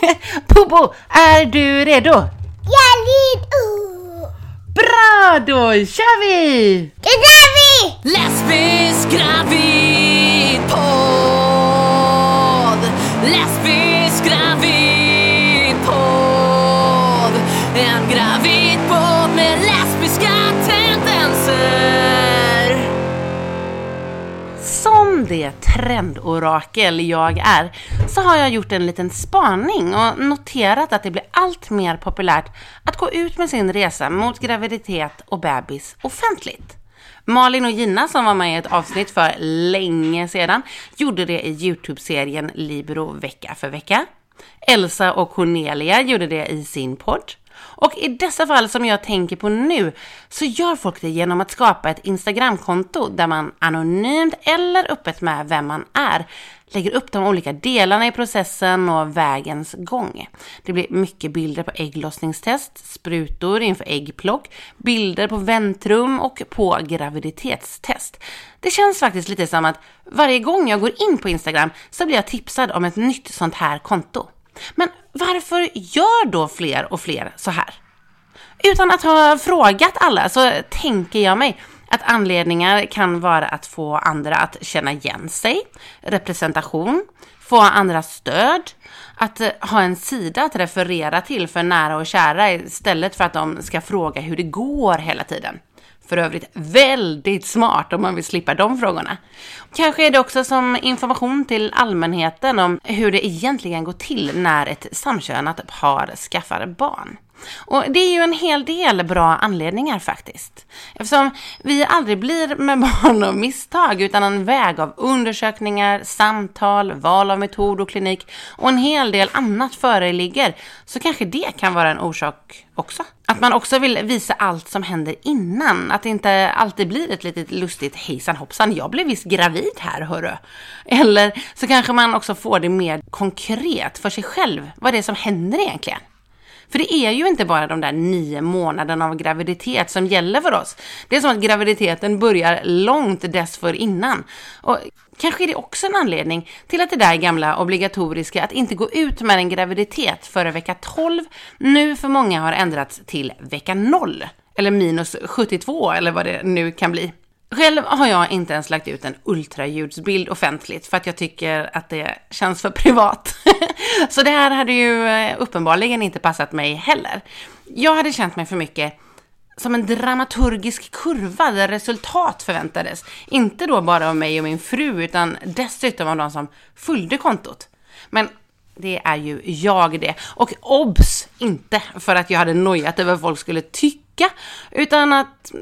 Bobo, är du redo? Jag är redo! Bra, då kör vi! Det är vi! Lesbisk gravid det trendorakel jag är så har jag gjort en liten spaning och noterat att det blir allt mer populärt att gå ut med sin resa mot graviditet och bebis offentligt. Malin och Gina som var med i ett avsnitt för länge sedan gjorde det i Youtube-serien Libero vecka för vecka. Elsa och Cornelia gjorde det i sin podd. Och i dessa fall som jag tänker på nu så gör folk det genom att skapa ett Instagramkonto där man anonymt eller öppet med vem man är lägger upp de olika delarna i processen och vägens gång. Det blir mycket bilder på ägglossningstest, sprutor inför äggplock, bilder på väntrum och på graviditetstest. Det känns faktiskt lite som att varje gång jag går in på Instagram så blir jag tipsad om ett nytt sånt här konto. Men varför gör då fler och fler så här? Utan att ha frågat alla så tänker jag mig att anledningar kan vara att få andra att känna igen sig, representation, få andra stöd, att ha en sida att referera till för nära och kära istället för att de ska fråga hur det går hela tiden. För övrigt väldigt smart om man vill slippa de frågorna. Kanske är det också som information till allmänheten om hur det egentligen går till när ett samkönat par skaffar barn. Och det är ju en hel del bra anledningar faktiskt. Eftersom vi aldrig blir med barn av misstag utan en väg av undersökningar, samtal, val av metod och klinik och en hel del annat föreligger så kanske det kan vara en orsak också. Att man också vill visa allt som händer innan. Att det inte alltid blir ett litet lustigt hejsan hoppsan, jag blev visst gravid här hörru. Eller så kanske man också får det mer konkret för sig själv, vad det är som händer egentligen. För det är ju inte bara de där nio månaderna av graviditet som gäller för oss. Det är som att graviditeten börjar långt dessförinnan. Och kanske är det också en anledning till att det där gamla obligatoriska att inte gå ut med en graviditet före vecka 12 nu för många har ändrats till vecka 0. Eller minus 72 eller vad det nu kan bli. Själv har jag inte ens lagt ut en ultraljudsbild offentligt för att jag tycker att det känns för privat. Så det här hade ju eh, uppenbarligen inte passat mig heller. Jag hade känt mig för mycket som en dramaturgisk kurva där resultat förväntades. Inte då bara av mig och min fru utan dessutom av de som följde kontot. Men det är ju jag det. Och obs! Inte för att jag hade nojat över vad folk skulle tycka, utan att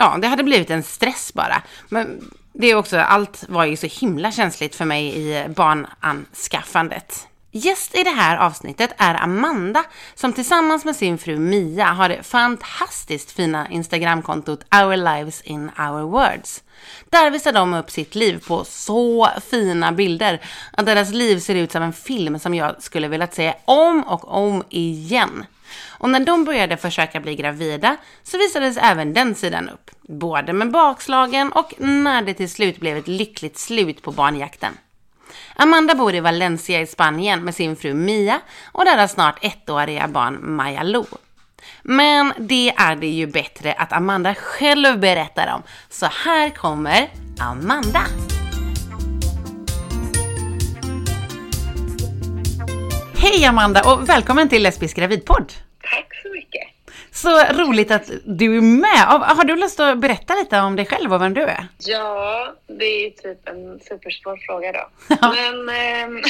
ja, det hade blivit en stress bara. Men det är också, allt var ju så himla känsligt för mig i barnanskaffandet. Gäst i det här avsnittet är Amanda som tillsammans med sin fru Mia har det fantastiskt fina Instagramkontot Our Lives in Our Words. Där visar de upp sitt liv på så fina bilder att deras liv ser ut som en film som jag skulle vilja se om och om igen. Och när de började försöka bli gravida så visades även den sidan upp. Både med bakslagen och när det till slut blev ett lyckligt slut på barnjakten. Amanda bor i Valencia i Spanien med sin fru Mia och deras snart ettåriga barn Maja Lo. Men det är det ju bättre att Amanda själv berättar om. Så här kommer Amanda. Hej Amanda och välkommen till Lesbisk gravidpodd. Tack så mycket. Så roligt att du är med. Har du lust att berätta lite om dig själv och vem du är? Ja, det är typ en supersvår fråga då. Ja. Men ehm,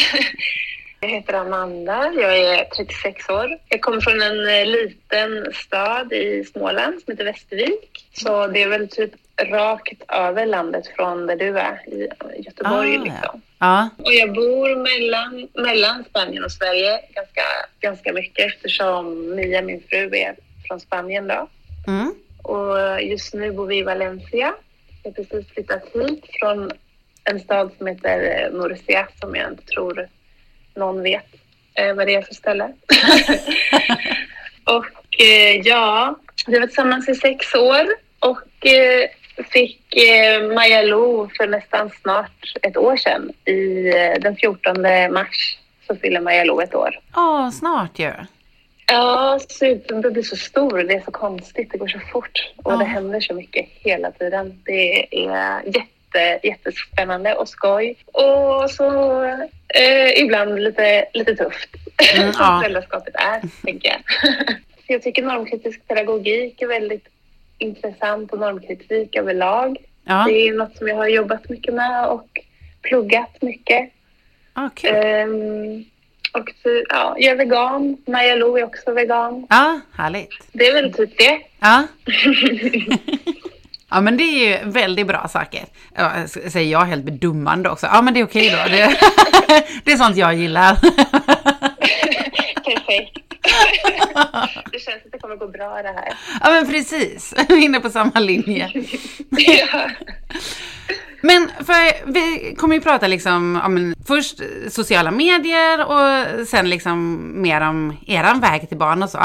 jag heter Amanda, jag är 36 år. Jag kommer från en eh, liten stad i Småland som heter Västervik. Så det är väl typ rakt över landet från där du är i Göteborg Ah, liksom. Ja. Och jag bor mellan, mellan Spanien och Sverige ganska, ganska mycket eftersom Mia, min fru, är från Spanien då. Mm. Och just nu bor vi i Valencia. Jag har precis flyttat hit från en stad som heter eh, Murcia som jag inte tror någon vet eh, vad det är för ställe. och eh, ja, vi var tillsammans i sex år och eh, fick eh, Maja Lo för nästan snart ett år sedan i eh, den 14 mars så fyller Maja Lo ett år. Åh, snart ju. Ja, super. Det blir så stor. Det är så konstigt. Det går så fort. Och Ja. det händer så mycket hela tiden. Det är jätte, jättespännande och skoj. Och så eh, ibland lite, lite tufft. Mm, som ja. föräldraskapet är, tänker jag. Så jag tycker normkritisk pedagogik är väldigt intressant och normkritik överlag. Ja, Det är något som jag har jobbat mycket med och pluggat mycket. ja kul. Ehm, och så, ja, jag är vegan. Maja Lo är också vegan. Ja, härligt. Det är väl typ det. Ja. Ja men det är ju väldigt bra saker. Ja, säger jag helt bedummande också. Ja men det är okej då. Det, det är sånt jag gillar. Perfekt. det känns att det kommer gå bra det här. Ja men precis, vi är inne på samma linje. ja. Men för vi kommer ju prata liksom om först sociala medier och sen liksom mer om eran väg till barn och så.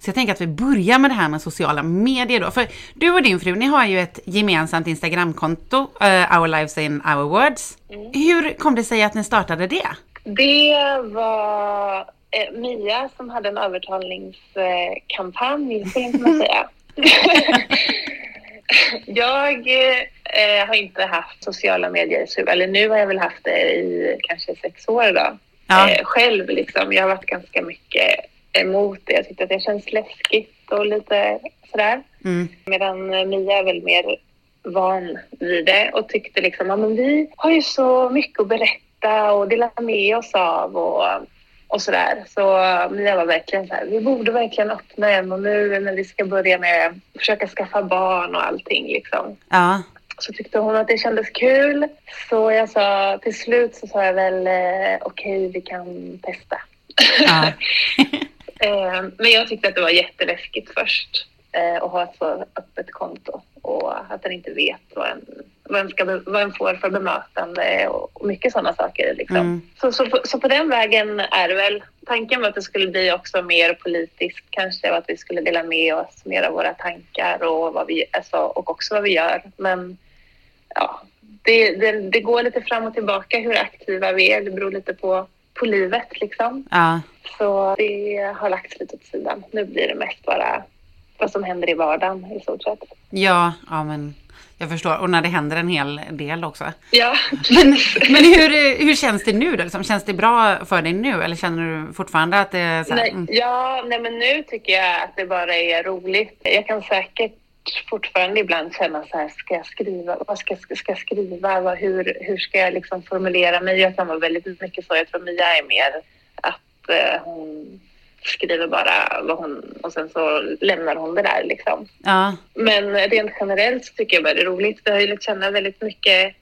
Så jag tänker att vi börjar med det här med sociala medier då. För du och din fru, ni har ju ett gemensamt Instagramkonto, eh, Our Lives in Our Words. Hur kom det sig att ni startade det? Det var eh, Mia som hade en övertalningskampanj, skulle man kunna säga. jag eh, har inte haft sociala medier, så- eller nu har jag väl haft det i kanske sex år då. Ja. Eh, själv liksom. Jag har varit ganska mycket emot det. Jag tyckte att det känns läskigt och lite sådär. Mm. Medan eh, Mia är väl mer van vid det och tyckte liksom att vi har ju så mycket att berätta och dela med oss av och, och sådär. Så Mia var verkligen så här, vi borde verkligen öppna en och nu när vi ska börja med att försöka skaffa barn och allting liksom. Ja, Så tyckte hon att det kändes kul. Så jag sa, till slut så sa jag väl eh, okej, vi kan testa. ja. Eh, Men jag tyckte att det var jätteläskigt först eh, att ha ett så öppet konto och att den inte vet vad en, vad en, ska, vad en får för bemötande och mycket sådana saker. Liksom. Mm. Så, så, på, så på den vägen är det väl. Tanken var att det skulle bli också mer politiskt kanske och att vi skulle dela med oss mer av våra tankar och, vad vi, alltså, och också vad vi gör. Men ja, det, det, det går lite fram och tillbaka hur aktiva vi är. Det beror lite på, på livet liksom. ja. Så det har lagts lite åt sidan. Nu blir det mest bara vad som händer i vardagen i stort sett. Ja, ja men jag förstår. Och när det händer en hel del också. Ja, Men, men hur, hur känns det nu då? Liksom, Känns det bra för dig nu? Eller känner du fortfarande att det är så här, nej, mm, ja, nej men nu tycker jag att det bara är roligt. Jag kan säkert fortfarande ibland känna så här, ska jag skriva? Vad ska, ska jag skriva? Vad, hur, hur ska jag liksom formulera mig? Jag kan vara väldigt mycket så. Jag tror Mia är mer att eh, hon skriver bara vad hon och sen så lämnar hon det där liksom. ja, Men rent generellt så tycker jag bara det är roligt. Vi har ju lärt känna väldigt mycket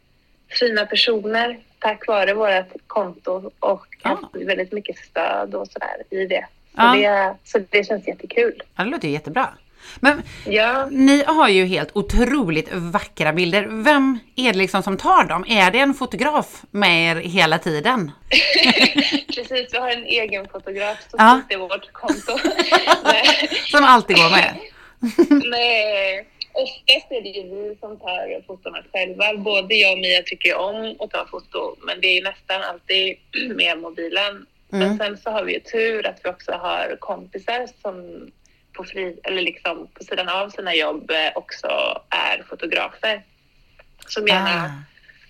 fina personer tack vare vårt konto och haft väldigt mycket stöd och sådär i det. Så, Ja. det. så det känns jättekul. ja, det låter jättebra. Men Ja, ni har ju helt otroligt vackra bilder. Vem är det liksom som tar dem? Är det en fotograf med er hela tiden? precis. Vi har en egen fotograf som Ja. sitter i vårt konto. Som alltid går med? Nej, oftast är det ju vi som tar fotona själva. Både jag och Mia tycker om att ta foto, men det är ju nästan alltid med mobilen. Mm. Men sen så har vi ju tur att vi också har kompisar som på, fri, eller liksom på sidan av sina jobb eh, också är fotografer. Som gärna, Ah,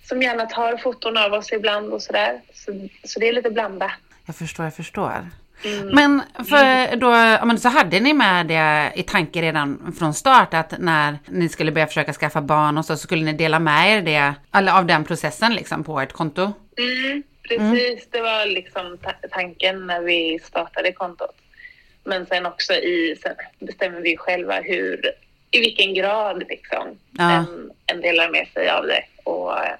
som gärna tar foton av oss ibland och sådär. Så, så det är lite blandat. jag förstår, jag förstår. Mm. Men för då, men så hade ni med det i tanke redan från start att när ni skulle börja försöka skaffa barn och så, så skulle ni dela med er det, eller av den processen liksom på ert konto? Mm, precis, det var liksom ta- tanken när vi startade kontot. Men sen också i, sen bestämmer vi själva hur, i vilken grad liksom Ja. en, en delar med sig av det. Och eh,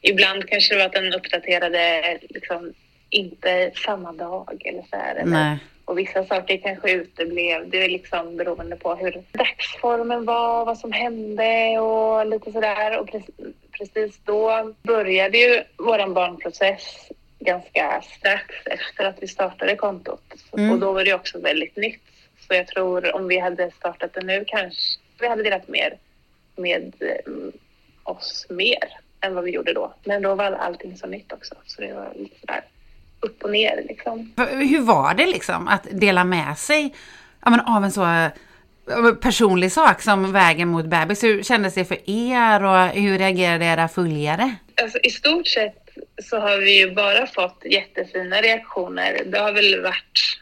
ibland kanske det var att den uppdaterade liksom inte samma dag eller så här. Eller, och vissa saker kanske uteblev. Det är liksom beroende på hur dagsformen var, vad som hände och lite sådär. Och precis, precis då började ju våran barnprocess ganska strax efter att vi startade kontot. Mm. Och då var det också väldigt nytt. Så jag tror om vi hade startat det nu kanske vi hade delat mer med mm, oss mer än vad vi gjorde då. Men då var allting så nytt också. Så det var lite sådär upp och ner liksom. Hur var det liksom att dela med sig ja, men, av en så eh, personlig sak som vägen mot bebis? Hur kändes det för er och hur reagerade era följare? Alltså, I stort sett så har vi ju bara fått jättefina reaktioner. Det har väl varit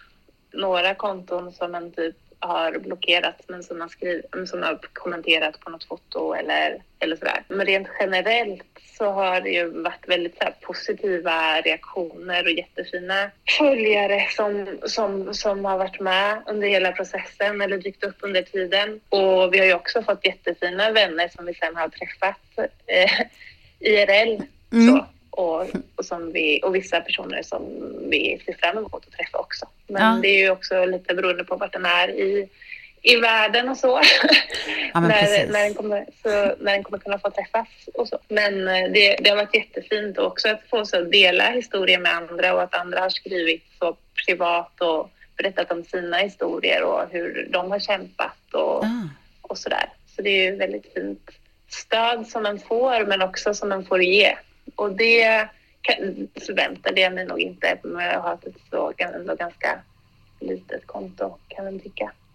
några konton som en typ har blockerat men som har, skrivit, som har kommenterat på något foto eller, eller sådär. Men rent generellt så har det ju varit väldigt så här, positiva reaktioner och jättefina följare som, som, som har varit med under hela processen eller dykt upp under tiden. Och vi har ju också fått jättefina vänner som vi sen har träffat eh, IRL. Mm. Så och, och, som vi, och vissa personer som vi ser fram emot att träffa också. Men Ja. det är ju också lite beroende på vart den är i, i världen och så. Ja, när, när, den kommer, så, när den kommer kunna få träffas och så. Men eh, det, det har varit jättefint också att få så dela historier med andra och att andra har skrivit så privat och berättat om sina historier och hur de har kämpat och, Ah. och sådär. Så det är ju väldigt fint stöd som man får men också som man får ge. Och det förväntade jag mig nog inte med att ha ett så ändå ganska litet konto kan man tycka.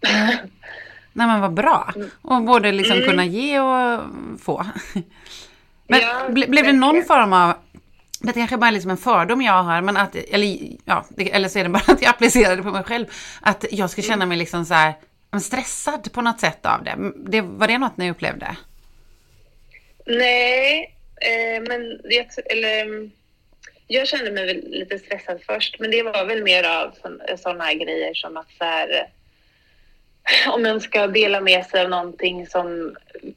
Nej men vad bra. Och både liksom Mm. kunna ge och få. Men Ja, ble, blev det någon form av, det kanske bara är liksom en fördom jag har, men att, eller, ja, eller så är det bara att jag applicerar det på mig själv, att jag ska Mm. känna mig liksom så här, stressad på något sätt av det. det. Var det något ni upplevde? Nej, eh, men det, eller, mm, jag kände mig väl lite stressad först, men det var väl mer av sådana grejer som att så här, eh, om man ska dela med sig av någonting som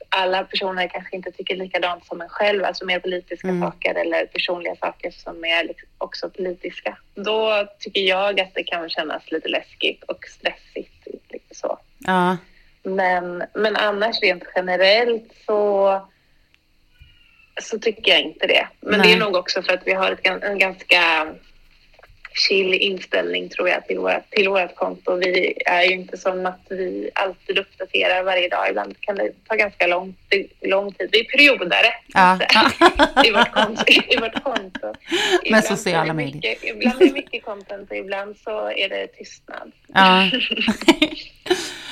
alla personer kanske inte tycker likadant som en själv, alltså mer politiska Mm. saker eller personliga saker som är också politiska. Då tycker jag att det kan kännas lite läskigt och stressigt. Liksom så. Ja, Men, men annars rent generellt så, så tycker jag inte det. Men Nej. det är nog också för att vi har ett, en ganska chill inställning tror jag till vårt, till vårt konto. Vi är ju inte som att vi alltid uppdaterar varje dag. Ibland kan det ta ganska lång, lång tid. Vi är periodare Ja. i, vårt konto, i vårt konto. Ibland är sociala medier. mycket- Ibland är det mycket content och ibland så är det tystnad. ja.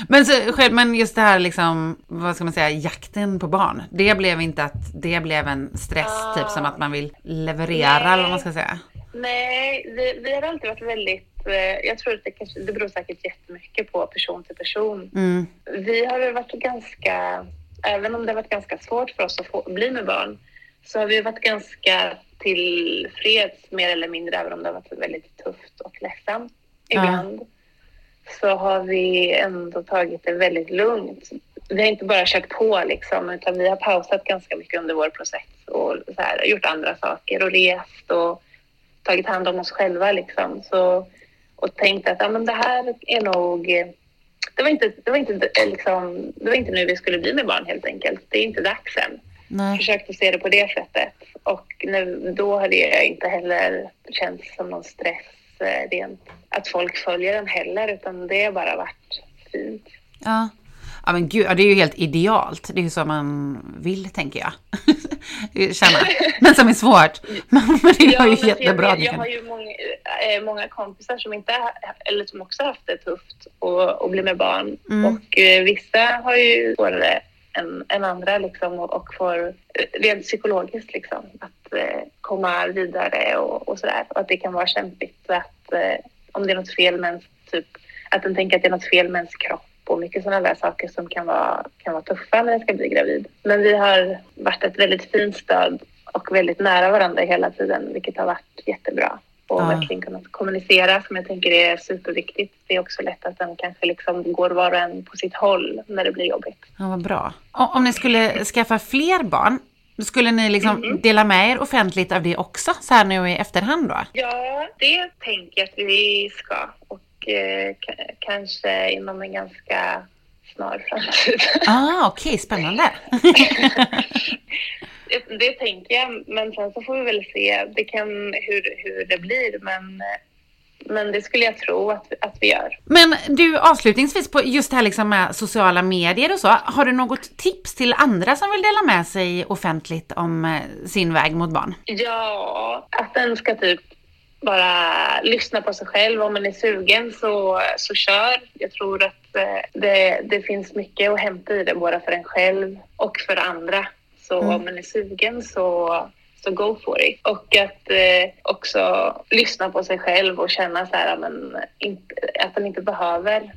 men, så, men just det här liksom, vad ska man säga, jakten på barn. Det blev inte att det blev en stress, Ah. typ som att man vill leverera Nej. eller vad man ska säga. Nej, vi, vi har alltid varit väldigt... Eh, jag tror att det, kanske, det beror säkert jättemycket på person till person. Mm. Vi har väl varit ganska... Även om det har varit ganska svårt för oss att få, bli med barn så har vi varit ganska tillfreds mer eller mindre, även om det har varit väldigt tufft och ledsamt ibland. Så har vi ändå tagit det väldigt lugnt. Vi har inte bara kört på liksom, utan vi har pausat ganska mycket under vår process och här, gjort andra saker och rest och tagit hand om oss själva liksom. Så, och tänkt att ja, men det här är nog... Det var, inte, det, var inte, liksom, det var inte nu vi skulle bli med barn helt enkelt. Det är inte dags än. Nej. Försökt att se det på det sättet. Och nu, då hade jag inte heller känts som någon stress rent att folk följer den heller, utan det har bara varit fint. Ja. Ja men gud, ja, det är ju helt idealt. Det är ju så man vill, tänker jag. Känna. Men som är svårt. Men det var ju men jättebra. Jag, jag har ju många, eh, många kompisar som inte eller som också haft det tufft och, och bli med barn. Mm. Och eh, vissa har ju svårare än, än andra liksom och, och får rent psykologiskt liksom att eh, komma vidare och, och sådär. Och att det kan vara kämpigt att eh, om det är något fel med ens, typ att den tänker att det är något fel med ens kropp och mycket sådana där saker som kan vara, kan vara tuffa när den ska bli gravid. Men vi har varit ett väldigt fint stöd och väldigt nära varandra hela tiden, vilket har varit jättebra. Och Ja. verkligen kunnat kommunicera som jag tänker är superviktigt. Det är också lätt att den kanske liksom går var och en på sitt håll när det blir jobbigt. Ja, vad bra. O- Om ni skulle skaffa fler barn, skulle ni liksom Mm. dela med er offentligt av det också, så här nu i efterhand då? Ja, det tänker jag att vi ska. Och eh, kanske inom en ganska snar framtid. Ah, okej, spännande. det, tänker jag, men sen så får vi väl se det kan, hur, hur det blir. Men, men det skulle jag tro att, att vi gör. Men du, avslutningsvis på just det här liksom med sociala medier och så, har du något tips till andra som vill dela med sig offentligt om eh, sin väg mot barn? Ja, att den ska typ bara lyssna på sig själv. Om man är sugen så, så kör. Jag tror att eh, det, det finns mycket att hämta i det, både för en själv och för andra. Så Mm. om man är sugen så, så go for it. Och att eh, också lyssna på sig själv och känna så här, men, inte, att man inte behöver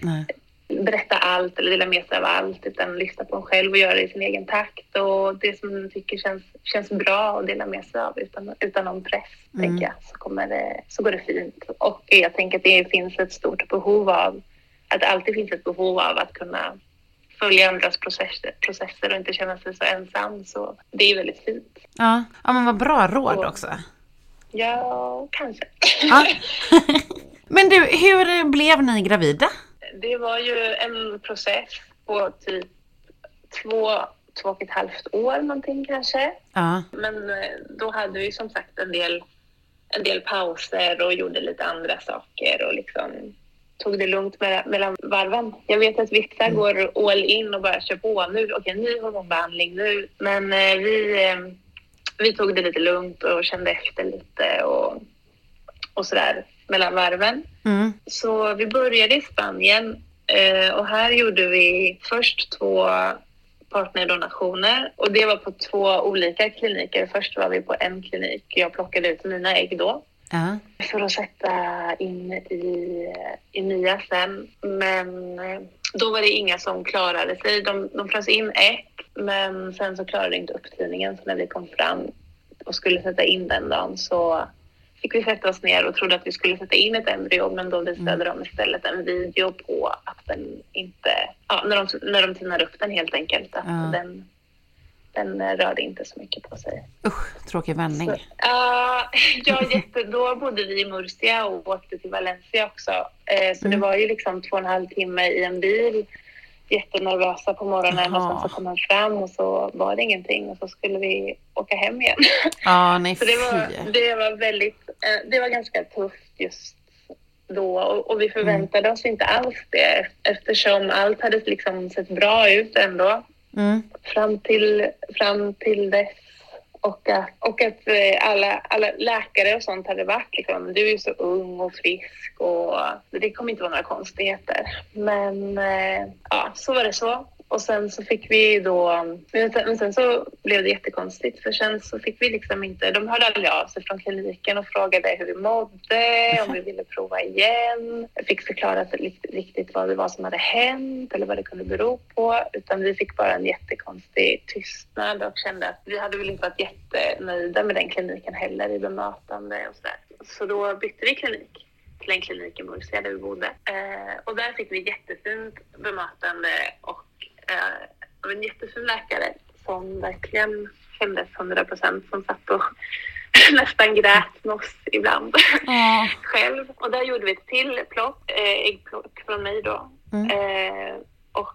berätta allt eller dela med sig av allt utan lyssna på en själv och göra det i sin egen takt och det som man tycker känns, känns bra att dela med sig av utan, utan någon press, Mm. tänker jag, så, kommer det, så går det fint. Och jag tänker att det finns ett stort behov av, att det alltid finns ett behov av att kunna följa andras processer, processer och inte känna sig så ensam. Så det är väldigt fint. Ja. ja, men vad bra råd Och- också. Ja, kanske. Ja. men du, hur blev ni gravida? Det var ju en process på typ två, två och ett halvt år någonting kanske. Ja. Men eh, då hade vi som sagt en del, en del pauser och gjorde lite andra saker och liksom tog det lugnt mellan, mellan varven. Jag vet att vissa går all in och bara kör på. Nu, okej, ny hormonbehandling nu. Men eh, vi, eh, vi tog det lite lugnt och kände efter lite och, och sådär mellan varven. Mm. Så vi började i Spanien eh, och här gjorde vi först två partnerdonationer och det var på två olika kliniker. Först var vi på en klinik. Jag plockade ut mina ägg då Ja. för att sätta in i, i nya sen. Men eh, då var det inga som klarade sig. De, de frös in ett, men sen så klarade inte upptidningen. Så när vi kom fram och skulle sätta in den dagen så fick vi sätta oss ner och trodde att vi skulle sätta in ett embryo men då visade de istället en video på att den inte, ja, när de, när de tinade upp den helt enkelt, att Ja. den, den eh, rörde inte så mycket på sig. Usch, tråkig vändning. Så, ja, ja, jätte, då bodde vi i Murcia och åkte till Valencia också. Eh, så det Mm. var ju liksom två och en halv timme i en bil. Jättenervösa på morgonen och Jaha. sen så kom han fram och så var det ingenting och så skulle vi åka hem igen. Ja, nej Så det var, det var väldigt, eh, det var ganska tufft just då och, och vi förväntade oss inte alls det eftersom allt hade liksom sett bra ut ändå Mm. fram till, fram till dess. Och att, och att eh, alla, alla läkare och sånt hade varit liksom, du är ju så ung och frisk och det kommer inte vara några konstigheter. Men eh, ja, så var det så. Och sen så fick vi då, men sen, men sen så blev det jättekonstigt för sen så fick vi liksom inte, de hörde aldrig av sig från kliniken och frågade hur vi mådde, om vi ville prova igen. Jag fick förklarat riktigt vad det var som hade hänt eller vad det kunde bero på. Utan vi fick bara en jättekonstig tystnad och kände att vi hade väl inte varit jättenöjda med den kliniken heller i bemötande och sådär. Så då bytte vi klinik till en klinik i Murcia där vi bodde. Eh, och där fick vi jättefint bemötande och av en jättefin läkare som verkligen kändes 100 procent som satt och nästan grät med oss ibland Ja. själv. Och där gjorde vi ett till plock, eh, äggplock från mig då. Mm. Eh, och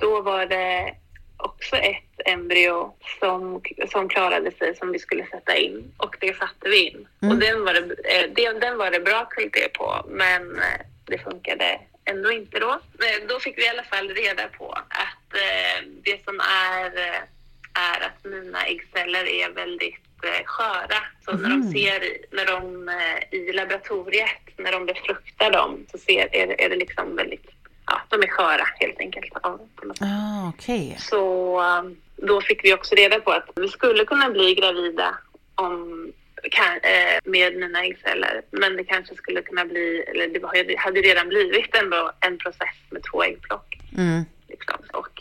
då var det också ett embryo som, som klarade sig som vi skulle sätta in och det satte vi in. Mm. Och den var, det, eh, det, den var det bra kvalitet på men eh, det funkade ändå inte då. Då fick vi i alla fall reda på att eh, det som är, eh, är att mina äggceller är väldigt eh, sköra. Så när de Mhm. ser när de, eh, i laboratoriet, när de befruktar dem så ser, är, det- är det liksom väldigt, ja de är sköra helt enkelt. Ja. Ah, okej. Så um, då fick vi också reda på att vi skulle kunna bli gravida om, eh, med mina äggceller. Men det kanske skulle kunna bli, eller det hade redan blivit ändå en process med två äggplock. Mm.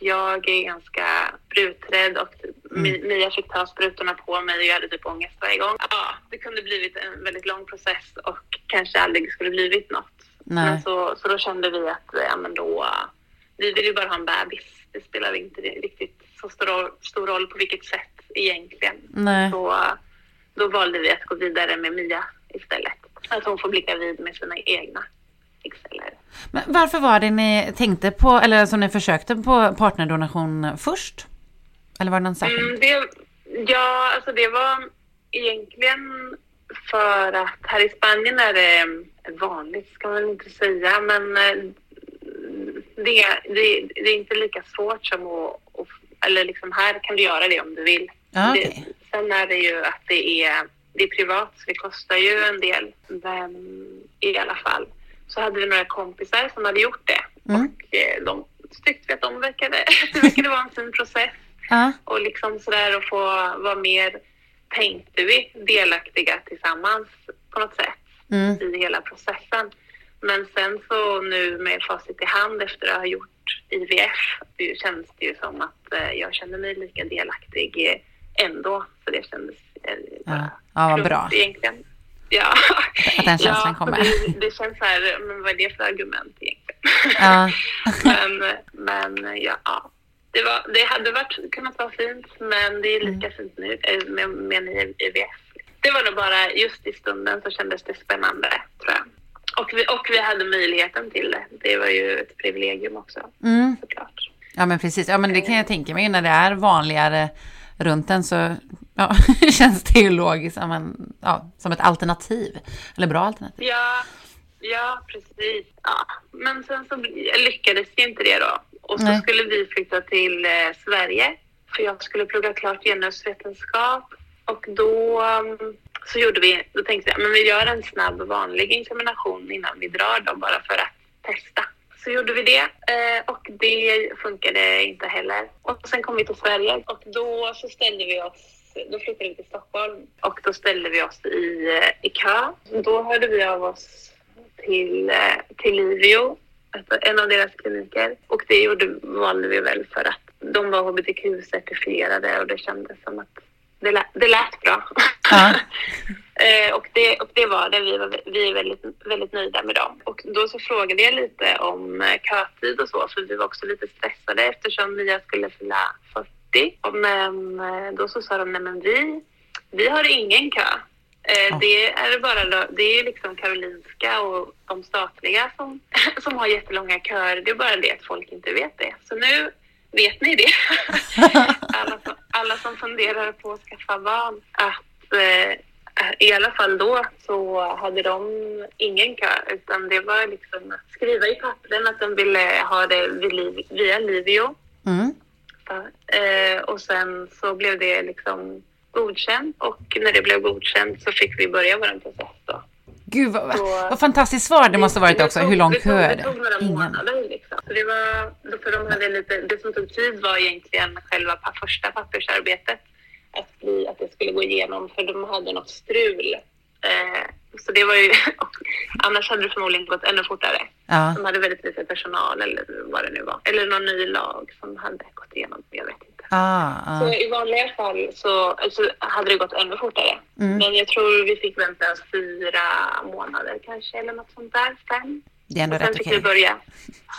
Jag är ganska spruträdd och Mi- Mia fick ta sprutorna på mig och jag hade typ ångest varje gång. Ja, det kunde blivit en väldigt lång process och kanske aldrig skulle blivit något. Nej. Men så, så då kände vi att ja, men då, vi vill ju bara ha en bebis. Det spelar inte riktigt så stor, stor roll på vilket sätt egentligen. Nej. Så då valde vi att gå vidare med Mia istället. Att hon får bli gravid med sina egna äggceller. Men varför var det ni tänkte på, eller som ni försökte på partnerdonation först? Eller var det någon särskild? Mm, det, ja, alltså det var egentligen för att här i Spanien är det vanligt, ska man inte säga, men eh, det, det, det är inte lika svårt som att, att eller liksom här kan du göra det om du vill. Ja, okej. det, sen är det ju att det är det är privat så det kostar ju en del. Men i alla fall så hade vi några kompisar som hade gjort det. Mm. Och eh, de tyckte att de verkade, det verkade vara en fin process. Ja. Och liksom sådär att få vara mer, tänkte vi, delaktiga tillsammans på något sätt Mm. i hela processen. Men sen så nu med facit i hand efter att ha gjort IVF det känns det ju som att eh, jag känner mig lika delaktig ändå. Så det kändes eh, bara Ja, vad klokt bra. egentligen. Ja, Att den känslan ja, kommer. Det, det känns så här, men vad är det för argument egentligen? Ja. men, men ja, ja. Det, var, det hade varit, kunnat vara fint, men det är lika Mm. fint nu eh, med, med en IVF. Det var nog bara just i stunden så kändes det spännande, tror jag. Och vi, och vi hade möjligheten till det. Det var ju ett privilegium också, Mm. såklart. Ja men precis, ja men det kan jag tänka mig när det är vanligare runt en så ja, känns det ju logiskt som, en, ja, som ett alternativ. Eller bra alternativ. Ja, ja precis. Ja. Men sen så lyckades ju inte det då. Och så Nej. skulle vi flytta till eh, Sverige. För jag skulle plugga klart genusvetenskap. Och då um, så gjorde vi, då tänkte jag, men vi gör en snabb vanlig insemination innan vi drar då bara för att testa. Så gjorde vi det eh, och det funkade inte heller. Och sen kom vi till Sverige och då så ställde vi oss, då flyttade vi till Stockholm och då ställde vi oss i, eh, i kö. Då hörde vi av oss till, eh, till Livio, alltså en av deras kliniker. Och det gjorde, valde vi väl för att de var hbtq-certifierade och det kändes som att det lät, det lät bra. Ja. Eh, och, det, och det var det. Vi, var, vi är väldigt, väldigt nöjda med dem. Och då så frågade jag lite om kötid och så, för vi var också lite stressade eftersom Mia skulle fylla 40. Och Men eh, då så sa de, nej men vi, vi har ingen kö. Eh, Ja. Det är bara det är liksom Karolinska och de statliga som, som har jättelånga köer. Det är bara det att folk inte vet det. Så nu vet ni det. alla, som, alla som funderar på att skaffa barn. Att eh, i alla fall då så hade de ingen kö utan det var liksom att skriva i pappren att de ville ha det vid liv, via Livio. Mm. Eh, och sen så blev det liksom godkänt och när det blev godkänt så fick vi börja vår process då. Gud vad, Så- vad fantastiskt svar det måste ha varit också. tog- Hur lång kö är Det det? tog några Ingen. månader liksom. Så det var, för de hade lite, det som tog tid var egentligen själva första pappersarbetet. Att, bli, att det skulle gå igenom för de hade något strul. Eh, så det var ju, annars hade det förmodligen gått ännu fortare. Ja. De hade väldigt lite personal eller vad det nu var. Eller någon ny lag som hade gått igenom, jag vet inte. Ah, ah. Så i vanliga fall så alltså, hade det gått ännu fortare. Mm. Men jag tror vi fick vänta fyra månader kanske eller något sånt där. Fem. Det är ändå Och sen rätt fick okej. vi börja.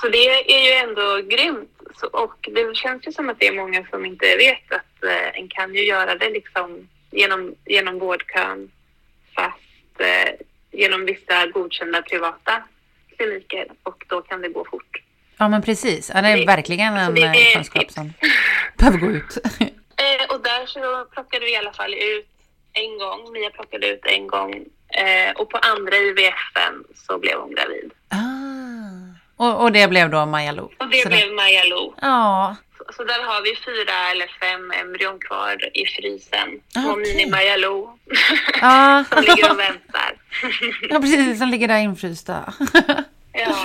Så det är ju ändå grymt. Så, och det känns ju som att det är många som inte vet att eh, en kan ju göra det liksom genom, genom vårdkön fast eh, genom vissa godkända privata kliniker och då kan det gå fort. Ja men precis. Ja, det är Det- verkligen en det eh, är kunskap som behöver gå ut. Eh, och där så plockade vi i alla fall ut en gång. Mia plockade ut en gång. Eh, och på andra IVFen så blev hon gravid. ah. och, och det blev då Maja Lo. Och det Så blev Maja Lo. Ja. Så, där har vi fyra eller fem embryon kvar i frysen. Ah, Små okej. mini-Maja Lo. Ja. som ligger och väntar. ja, precis. Som ligger där infrysta. ja.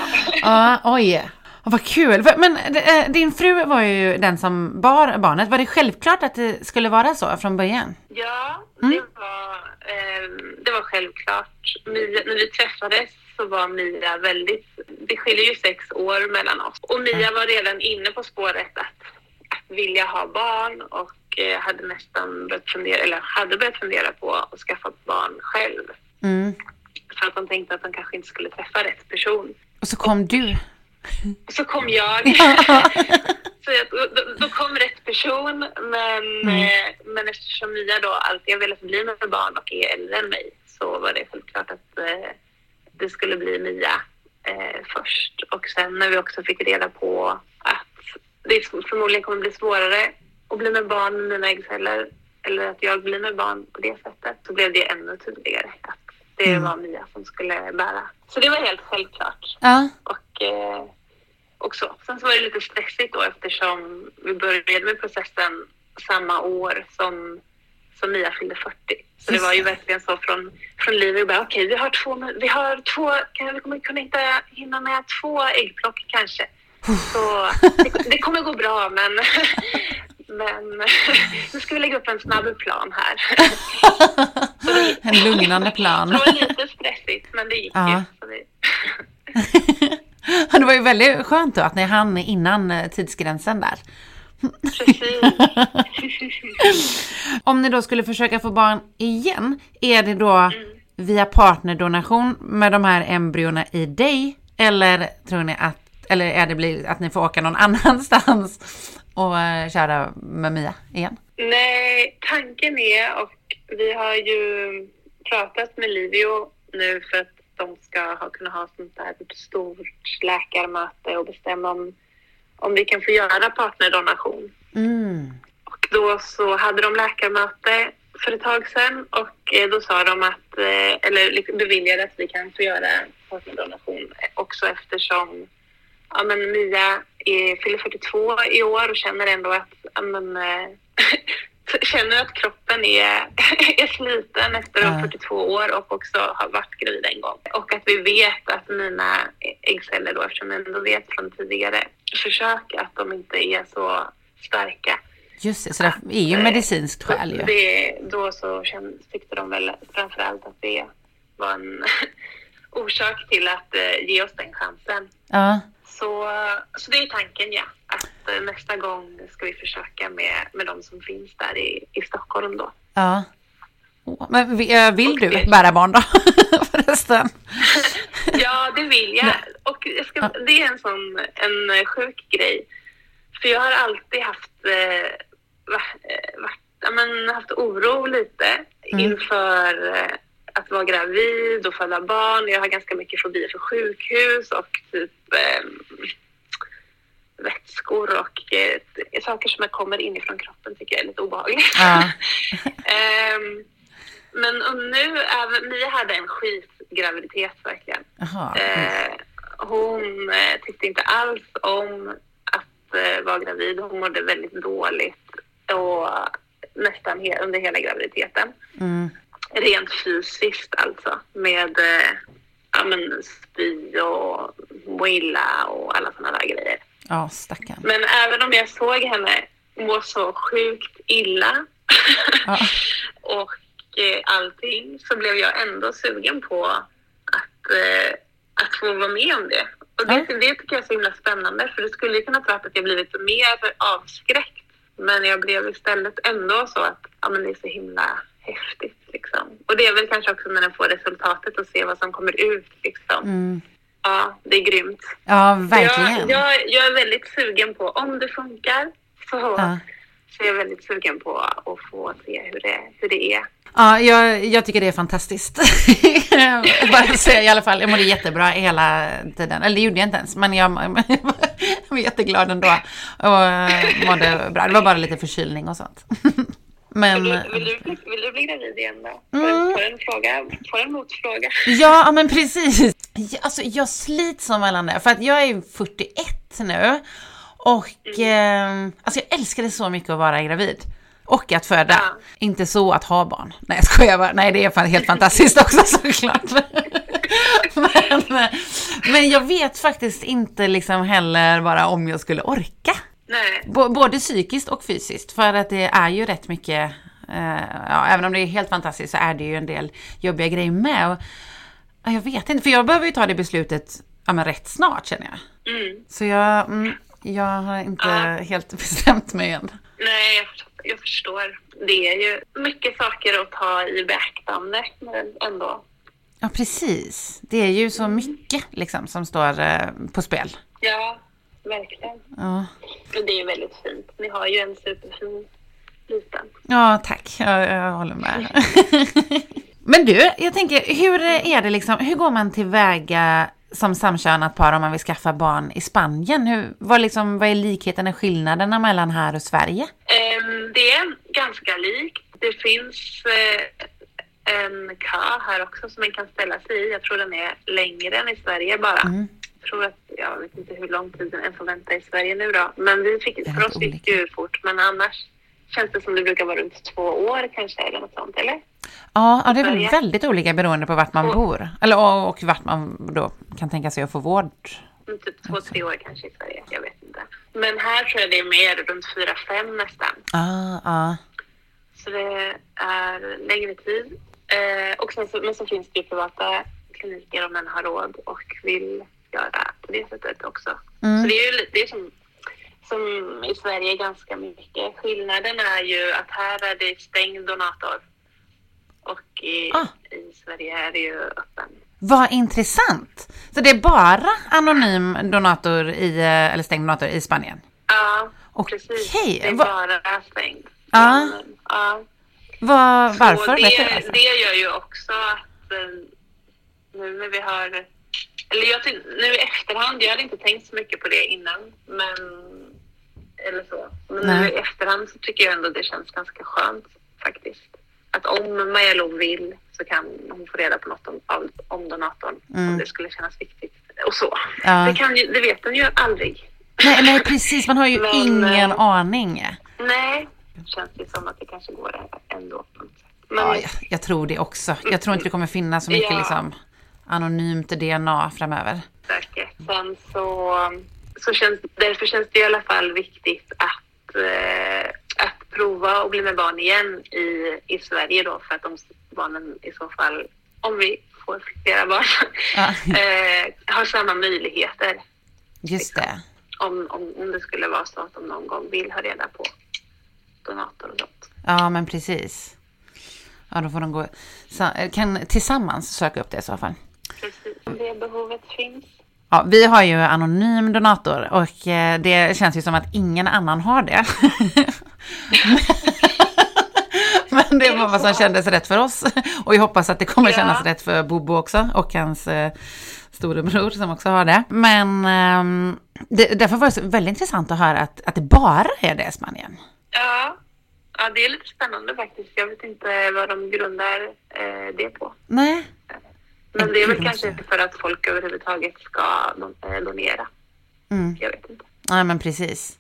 ja, oj. Oh, vad kul. Men eh, din fru var ju den som bar barnet. Var det självklart att det skulle vara så från början? Ja, Mm. det, var, eh, det var självklart. Mia, när vi träffades så var Mia väldigt... Det skiljer ju sex år mellan oss. Och Mia Mm. var redan inne på spåret att, att vilja ha barn och eh, hade nästan börjat fundera, eller hade börjat fundera på att skaffa barn själv. Mm. För att de tänkte att de kanske inte skulle träffa rätt person. Och så kom du. Så kom jag. så jag, då, då kom rätt person. Men, Mm. eh, men eftersom Mia då alltid har velat bli med barn och är äldre än mig så var det självklart att eh, det skulle bli Mia eh, först. Och sen när vi också fick reda på att det förmodligen kommer bli svårare att bli med barn med mina äggceller eller att jag blir med barn på det sättet så blev det ännu tydligare att det Mm. var Mia som skulle bära. Så det var helt självklart. Ja. Och, eh, och så. Sen så var det lite stressigt då eftersom vi började med processen samma år som, som Mia fyllde 40. Så det var ju det. verkligen så från, från livet. Okej, vi har två, vi har två, kan vi kommer kunna inte hinna med två äggplock kanske. Så det, det kommer gå bra, men, men nu ska vi lägga upp en snabb plan här. En lugnande plan. Det var lite stressigt, men det gick Ja. ju. Det, Det var ju väldigt skönt då att ni hann innan eh, tidsgränsen där. Precis. Om ni då skulle försöka få barn igen, är det då Mm. via partnerdonation med de här embryona i dig? Eller tror ni att, eller är det att ni får åka någon annanstans och eh, köra med Mia igen? Nej, tanken är och vi har ju pratat med Livio nu för att de ska ha, kunna ha sånt där stort läkarmöte och bestämma om, om vi kan få göra partnerdonation. Mm. Och då så hade de läkarmöte för ett tag sedan och eh, då sa de att, eh, eller liksom beviljade att vi kan få göra partnerdonation också eftersom ja, men Mia är, fyller 42 i år och känner ändå att, ja, men, eh, känner att kroppen är, är sliten efter de Ja. 42 år och också har varit gravid en gång. Och att vi vet att mina äggceller då, eftersom jag ändå vet från tidigare försök att de inte är så starka. Just det, så det är ju medicinskt skäl ju. Det, då så kände, tyckte de väl framförallt att det var en orsak till att eh, ge oss den chansen. Ja, Så, så det är tanken, ja. Att eh, nästa gång ska vi försöka med, med de som finns där i, i Stockholm då. ja. Men eh, vill du bära barn då? Förresten. Ja, det vill jag. Och jag ska, det är en sån en eh, sjuk grej. För jag har alltid haft, va, varit, men, haft oro lite inför eh, att vara gravid och föda barn. Jag har ganska mycket fobi för sjukhus och typ eh, vätskor och eh, saker som kommer inifrån kroppen tycker jag är lite obehagligt. Ja. Ehm, men nu, även, Mia hade en skitgraviditet verkligen. Jaha. Eh, hon eh, tyckte inte alls om att eh, vara gravid. Hon mådde väldigt dåligt och nästan he- under hela graviditeten. Mm. Rent fysiskt alltså med eh, ja, men spy och må illa och alla sådana där grejer. Ja, stackarn. Men även om jag såg henne må så sjukt illa Ja. och eh, allting så blev jag ändå sugen på att, eh, att få vara med om det. Och det, Ja. det tycker jag är så himla spännande för det skulle kunna tro att jag blivit mer avskräckt. Men jag blev istället ändå så att ja, men det är så himla häftigt. Liksom. Och det är väl kanske också när den får resultatet och se vad som kommer ut. Liksom. Mm. Ja, det är grymt. Ja, verkligen. Jag, jag, jag är väldigt sugen på, om det funkar, så, Ja. så är jag väldigt sugen på att få se hur det, hur det är. Ja, jag, jag tycker det är fantastiskt. Bara säga i alla fall, jag mådde jättebra hela tiden. Eller det gjorde jag inte ens, men jag, jag var jätteglad ändå. Och mådde bra. Det var bara lite förkylning och sånt. Men Vill, du, vill, du, bli- vill du bli gravid igen då? Mm. en, får, en fråga, får en motfråga? ja, men precis. Alltså, jag slits som mellan det. För att jag är 41 nu. Och eh, alltså, jag älskar det så mycket att vara gravid. Och att föda. Ja. Inte så att ha barn. Nej, jag skojar bara. Nej, det är helt fantastiskt också såklart. men, men jag vet faktiskt inte liksom heller bara om jag skulle orka. Nej. B- både psykiskt och fysiskt. För att det är ju rätt mycket, eh, ja, även om det är helt fantastiskt så är det ju en del jobbiga grejer med. Och, ja, jag vet inte, för jag behöver ju ta det beslutet ja, men rätt snart känner jag. Mm. Så jag, mm, jag har inte Ja. helt bestämt mig än. Nej, jag, förstår- jag förstår. Det är ju mycket saker att ta i beaktande, ändå. Ja, precis. Det är ju så mycket liksom som står eh, på spel. Ja, verkligen. Ja. Men det är väldigt fint. Ni har ju en superfin liten. Ja, tack. Jag, jag håller med. Men du, jag tänker, hur är det liksom, hur går man tillväga som samkönat par om man vill skaffa barn i Spanien? Hur, vad, liksom, vad är likheten och skillnaderna mellan här och Sverige? Ehm, det är ganska likt. Det finns eh, en kö här också som man kan ställa sig i. Jag tror den är längre än i Sverige bara. Mm. Jag tror att, jag vet inte hur lång tid en får vänta i Sverige nu då. Men vi fick, för oss gick det ju fort. Men annars känns det som det brukar vara runt två år kanske eller något sånt, eller? Ja, ja, det är väl väldigt olika beroende på vart man Och- bor. Eller, och, och vart man då kan tänka sig att få vård. Mm, Typ två, tre år kanske i Sverige, jag vet inte. Men här tror jag det är mer runt fyra, fem nästan. Ah, ah. Så det är längre tid. Eh, och sen så, men så finns det ju privata kliniker om man har råd och vill göra på det sättet också. Mm. Så det är ju det är som, som i Sverige ganska mycket. Skillnaden är ju att här är det stängd donator och i, Ah. i Sverige är det ju öppen. Vad intressant! Så det är bara anonym donator i, eh, eller stängd donator i Spanien? Ja, Okej, precis. Det är va- bara stängt. Ja. ja. Var, varför? Du det, alltså? det gör ju också att eh, nu när vi har... Eller jag, nu i efterhand, jag hade inte tänkt så mycket på det innan, men... Eller så. Men nu i efterhand så tycker jag ändå det känns ganska skönt faktiskt. Att om Maja vill så kan hon få reda på något om, om donatorn. Om det skulle kännas viktigt. Och så. Mm. Ja. Det, kan ju, det vet hon ju aldrig. Nej, nej, precis. Man har ju Men, ingen eh, aning. Nej, det känns ju som att det kanske går ändå på något sätt. Men, Ja, jag, jag tror det också. Jag tror inte det kommer finnas så mycket Ja. liksom, anonymt DNA framöver. säkert. Sen så, så känns, därför känns det i alla fall viktigt att, eh, att prova och bli med barn igen i, i Sverige då för att de barnen i så fall, om vi får flera barn, Ja. eh, har samma möjligheter Just det. om, om, om det skulle vara så att de någon gång vill ha reda på donator och sånt. Ja, men precis. Ja, då får de gå, sa- kan tillsammans söka upp det i så fall. Precis. Om det behovet finns. Ja, vi har ju anonym donator och eh, det känns ju som att ingen annan har det. Men det var vad som kändes rätt för oss. Och jag hoppas att det kommer Ja. kännas rätt för Bobo också och hans eh, storebror som också har det. Men ehm, det, därför var det väldigt intressant att höra att, att det bara är det i Spanien. Ja. ja, det är lite spännande faktiskt. Jag vet inte vad de grundar eh, det på. Nej. Men det är väl kanske inte för att folk överhuvudtaget ska eh, donera. Mm. Jag vet inte. Ja, men precis.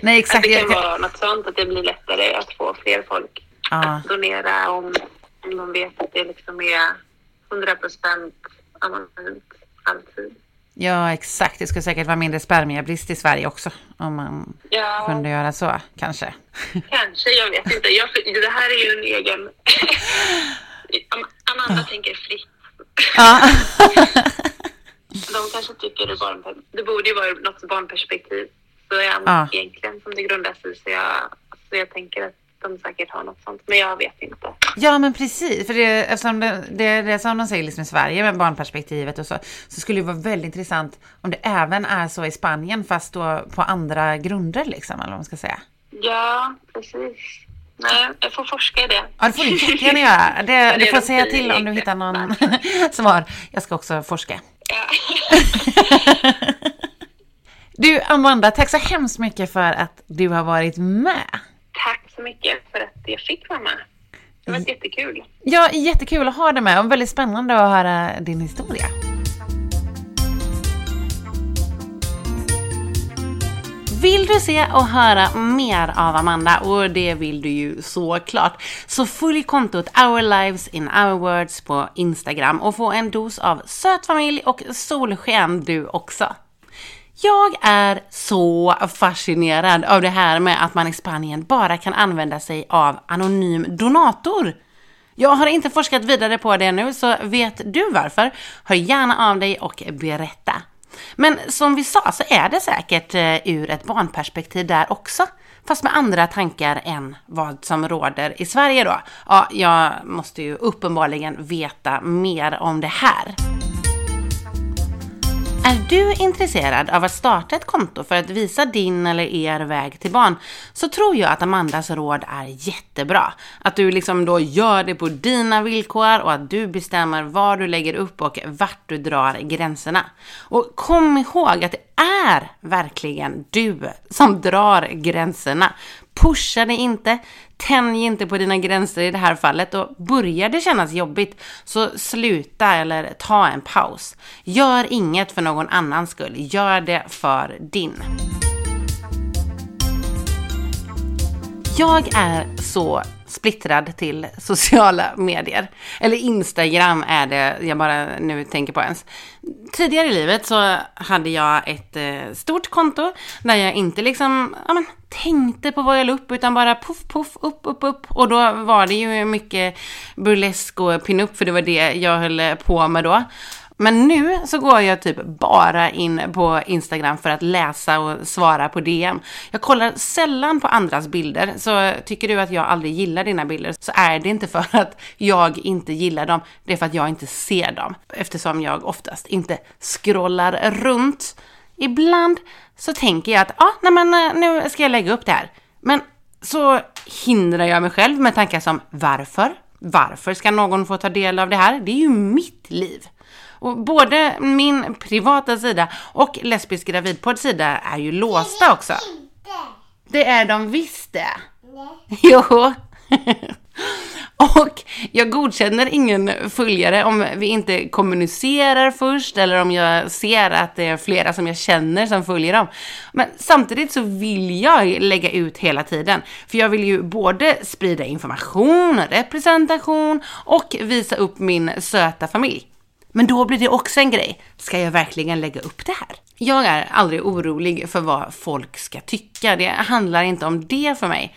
Nej, exakt. det kan vara något sånt, att det blir lättare att få fler folk Ja. att donera om, om de vet att det liksom är 100 procent anonymt alltid. Ja, exakt. Det skulle säkert vara mindre spermiebrist i Sverige också. Om man Ja, kunde göra så, kanske. kanske. Jag vet inte. Jag, det här är ju en egen... Am- Amanda tänker fritt. Ja. De kanske tycker det, barn, det borde ju vara något barnperspektiv. Så jag, Ja. egentligen som det grundar sig så jag, så jag tänker att de säkert har något sånt. Men jag vet inte. Ja, men precis. För det, eftersom det, det är det som de säger liksom i Sverige med barnperspektivet och så, så skulle det vara väldigt intressant om det även är så i Spanien, fast då på andra grunder liksom, eller vad man ska säga. Ja, precis. Nej, jag får forska i det. Ja, det får du jättegärna göra. Det, du får säga till om du hittar någon svar. Jag ska också forska. Ja. Du, Amanda, tack så hemskt mycket för att du har varit med. Tack så mycket för att jag fick vara med. Det var jättekul. Ja, jättekul att ha dig med och väldigt spännande att höra din historia. Vill du se och höra mer av Amanda, och det vill du ju såklart, så följ kontot Our Lives in Our Words på Instagram och få en dos av söt familj och solsken du också. Jag är så fascinerad av det här med att man i Spanien bara kan använda sig av anonym donator. Jag har inte forskat vidare på det nu, så vet du varför? Hör gärna av dig och berätta. Men som vi sa så är det säkert eh, ur ett barnperspektiv där också. Fast med andra tankar än vad som råder i Sverige då. Ja, jag måste ju uppenbarligen veta mer om det här. Är du intresserad av att starta ett konto för att visa din eller er väg till barn så tror jag att Amandas råd är jättebra. Att du liksom då gör det på dina villkor och att du bestämmer var du lägger upp och vart du drar gränserna. Och kom ihåg att det är verkligen du som drar gränserna. Pusha dig inte, tänj inte på dina gränser i det här fallet och börjar det kännas jobbigt så sluta eller ta en paus. Gör inget för någon annans skull, gör det för din. Jag är så splittrad till sociala medier. Eller Instagram är det jag bara nu tänker på ens. Tidigare i livet så hade jag ett eh, stort konto där jag inte liksom ja, men, tänkte på vad jag la upp utan bara puff, puff, upp, upp, upp. Och då var det ju mycket burlesk och pinup för det var det jag höll på med då. Men nu så går jag typ bara in på Instagram för att läsa och svara på DM. Jag kollar sällan på andras bilder, så tycker du att jag aldrig gillar dina bilder så är det inte för att jag inte gillar dem, det är för att jag inte ser dem. Eftersom jag oftast inte scrollar runt. Ibland så tänker jag att, ah, nej men eh, nu ska jag lägga upp det här. Men så hindrar jag mig själv med tankar som varför? Varför ska någon få ta del av det här? Det är ju mitt liv. Och både min privata sida och lesbisk gravidpodd sida är ju låsta också. Inte. Det är de visst det. Nej. Jo. Och jag godkänner ingen följare om vi inte kommunicerar först eller om jag ser att det är flera som jag känner som följer dem. Men samtidigt så vill jag lägga ut hela tiden. För jag vill ju både sprida information, representation och visa upp min söta familj. Men då blir det också en grej. Ska jag verkligen lägga upp det här? Jag är aldrig orolig för vad folk ska tycka. Det handlar inte om det för mig.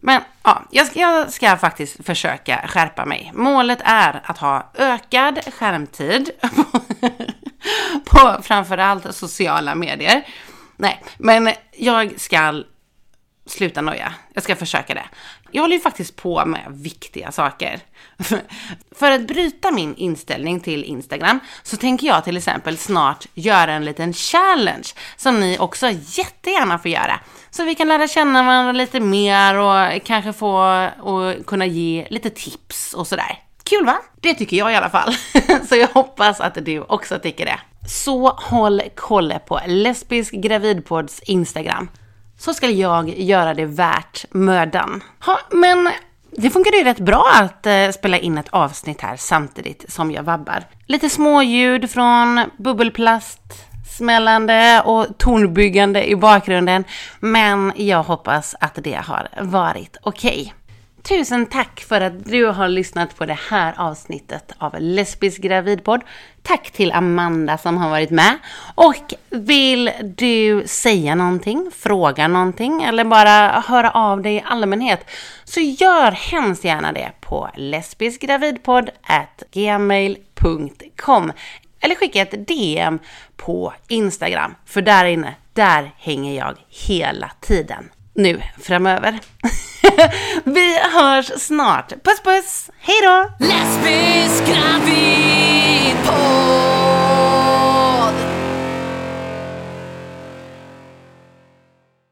Men ja, jag ska, jag ska faktiskt försöka skärpa mig. Målet är att ha ökad skärmtid på, på framförallt sociala medier. Nej, men jag ska sluta noja. Jag ska försöka det. Jag håller ju faktiskt på med viktiga saker. För att bryta min inställning till Instagram så tänker jag till exempel snart göra en liten challenge som ni också jättegärna får göra. Så vi kan lära känna varandra lite mer och kanske få och kunna ge lite tips och sådär. Kul va? Det tycker jag i alla fall. Så jag hoppas att du också tycker det. Så håll koll på Lesbisk Gravidpods Instagram så ska jag göra det värt mödan. Ha, men det funkar ju rätt bra att eh, spela in ett avsnitt här samtidigt som jag vabbar. Lite småljud från bubbelplast, smällande och tonbyggande i bakgrunden. Men jag hoppas att det har varit okej. Tusen tack för att du har lyssnat på det här avsnittet av Lesbisk gravidpodd. Tack till Amanda som har varit med. Och vill du säga någonting, fråga någonting eller bara höra av dig i allmänhet så gör hemskt gärna det på lesbiskgravidpodd@gmail.com eller skicka ett DM på Instagram för där inne, där hänger jag hela tiden nu framöver. Vi hörs snart. Puss puss! Hej då! Lesbisk gravid på